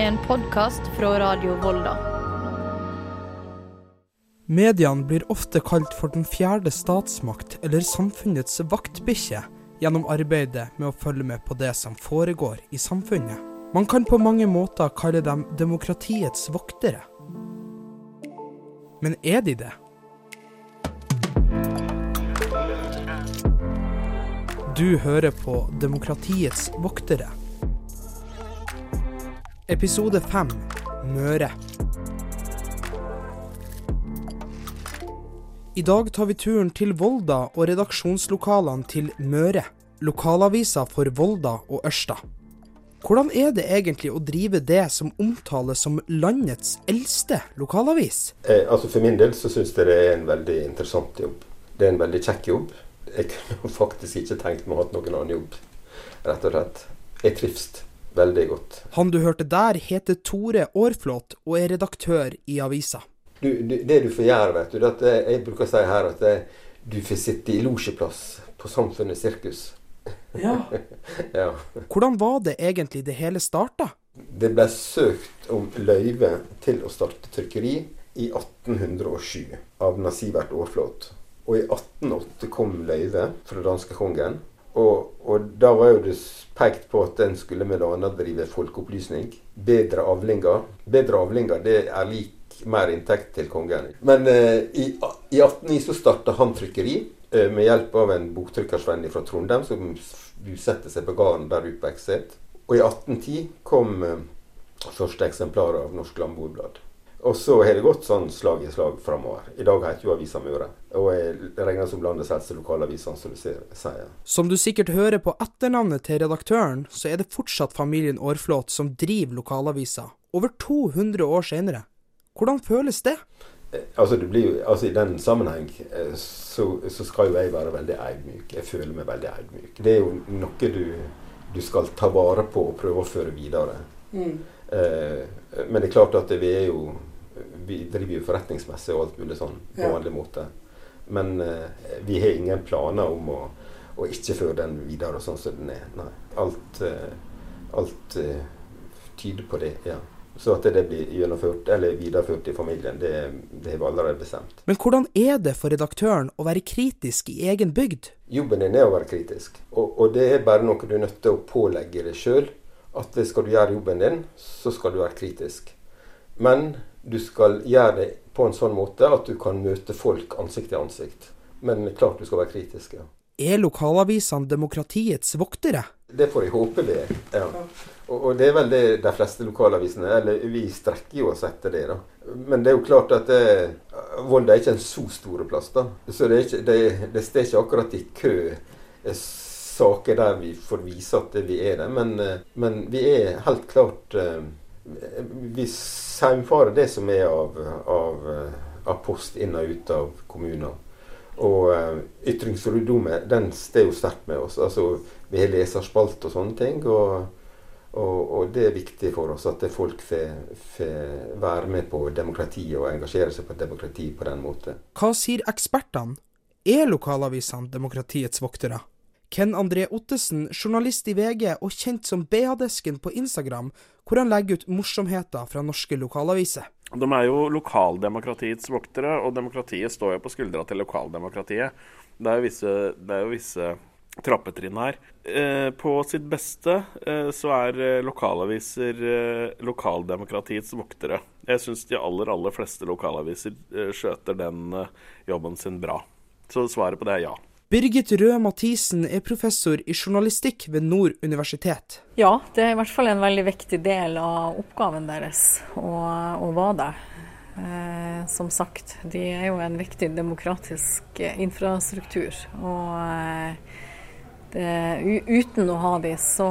En podkast fra Radio Volda. Mediene blir ofte kalt for den fjerde statsmakt eller samfunnets vaktbikkje gjennom arbeidet med å følge med på det som foregår i samfunnet. Man kan på mange måter kalle dem demokratiets voktere. Men er de det? Du hører på Demokratiets voktere. Episode 5 Møre. I dag tar vi turen til Volda og redaksjonslokalene til Møre. Lokalavisa for Volda og Ørsta. Hvordan er det egentlig å drive det som omtales som landets eldste lokalavis? Eh, altså For min del så syns jeg det er en veldig interessant jobb. Det er en veldig kjekk jobb jeg kunne faktisk ikke tenkt meg å ha noen annen jobb, rett og slett. Jeg trives veldig godt. Han du hørte der, heter Tore Aarflot og er redaktør i avisa. Du, du, det du får gjøre, vet du, det er jeg bruker å si her at det, du får sitte i losjeplass på Samfunnets sirkus. Ja. ja. Hvordan var det egentlig det hele starta? Det ble søkt om løyve til å starte trykkeri i 1807 av Nasivert Aarflot. Og i 1808 kom løyve fra danskekongen. Og, da var jo det pekt på at den skulle annet drive folkeopplysning. Bedre avlinger. Bedre avlinger det er lik mer inntekt til kongen. Men eh, i, i 1809 så starta han trykkeri eh, med hjelp av en boktrykkersvenn fra Trondheim som bosatte seg på gården der oppe. Og i 1810 kom eh, første eksemplar av Norsk Landbordblad. Og så har det gått sånn slag i slag framover. I dag heter jo avisa Møre. Og jeg regner som landets eldste lokalavis, som du sier. Som du sikkert hører på etternavnet til redaktøren, så er det fortsatt familien Aarflot som driver lokalavisa, over 200 år senere. Hvordan føles det? Eh, altså, det blir jo, altså I den sammenheng eh, så, så, skal jo jeg være veldig eidmyk. Jeg føler meg veldig eidmyk. Det er jo noe du, du skal ta vare på og prøve å føre videre. Mm. Eh, men det er klart at vi er jo vi driver jo forretningsmessig og alt mulig sånn på ja. vanlig måte. Men uh, vi har ingen planer om å, å ikke føre den videre sånn som den er. Nei. Alt, uh, alt uh, tyder på det, ja. Så at det blir gjennomført, eller videreført i familien, det, det har vi allerede bestemt. Men hvordan er det for redaktøren å være kritisk i egen bygd? Jobben din er å være kritisk. Og, og det er bare noe du er nødt til å pålegge deg sjøl. At skal du gjøre jobben din, så skal du være kritisk. Men du skal gjøre det på en sånn måte at du kan møte folk ansikt til ansikt. Men klart du skal være kritisk. ja. Er lokalavisene demokratiets voktere? Det får jeg håpe det er. Ja. Og, og, det er vel det de fleste lokalavisene Eller vi strekker jo oss etter det, da. Men det er jo klart at det, Volda er ikke en så stor plass, da. Så det, ikke, det, det står ikke akkurat i kø saker der vi får vise at vi er det. Men, men vi er helt klart eh, vi saumfarer det som er av, av, av, post inn og ut av kommuner. Og uh, ytringsfriheten den står jo sterkt med oss. Altså, vi har leserspalt og sånne ting. Og, og, og, det er viktig for oss at folk får være med på demokratiet og engasjere seg på demokrati på den måten. Hva sier ekspertene? Er lokalavisene demokratiets voktere? Ken André Ottesen, journalist i VG og kjent som BH-desken på Instagram, hvor han legger ut morsomheter fra norske lokalaviser. De er jo lokaldemokratiets voktere, og demokratiet står jo på skuldra til lokaldemokratiet. Det er jo visse, er jo visse trappetrinn her. Eh, på sitt beste eh, så er eh, lokalaviser eh, lokaldemokratiets voktere. Jeg syns de aller, aller fleste lokalaviser eh, skjøter den eh, jobben sin bra. Så svaret på det er ja. Birgit Røe Mathisen er professor i journalistikk ved Nord universitet. Ja, det er i hvert fall en veldig viktig del av oppgaven deres å, være det. Eh, som sagt, de er jo en viktig demokratisk infrastruktur. Og eh, det, uten å ha de, så,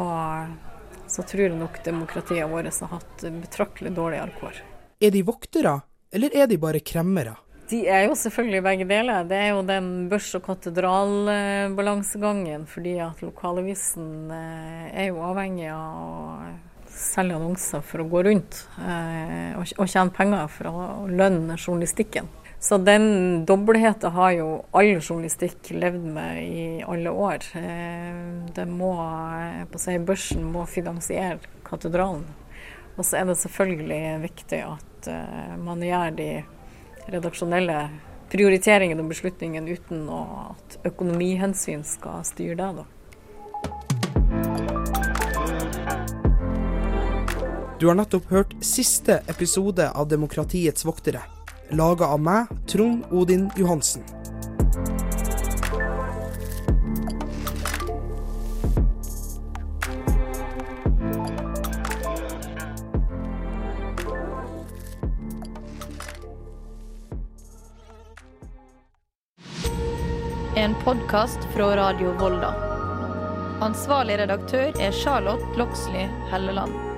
så tror jeg nok demokratiet vårt har hatt betraktelig dårligere kår. Er de voktere, eller er de bare kremmere? De er jo selvfølgelig begge deler. Det er jo den børs- og katedralbalansegangen. Fordi at lokalavisen eh, er jo avhengig av å selge annonser for å gå rundt. Eh, og tjene penger for å lønne journalistikken. Så den dobbeltheten har jo all journalistikk levd med i alle år. Eh, det må, på si, Børsen må finansiere katedralen. Og så er det selvfølgelig viktig at man gjør de redaksjonelle prioriteringene og beslutningene uten at økonomihensyn skal styre det. da. Du har nettopp hørt siste episode av Demokratiets voktere, laga av meg, Trond Odin Johansen. En podkast fra Radio Volda. Ansvarlig redaktør er Charlotte Loxley Helleland.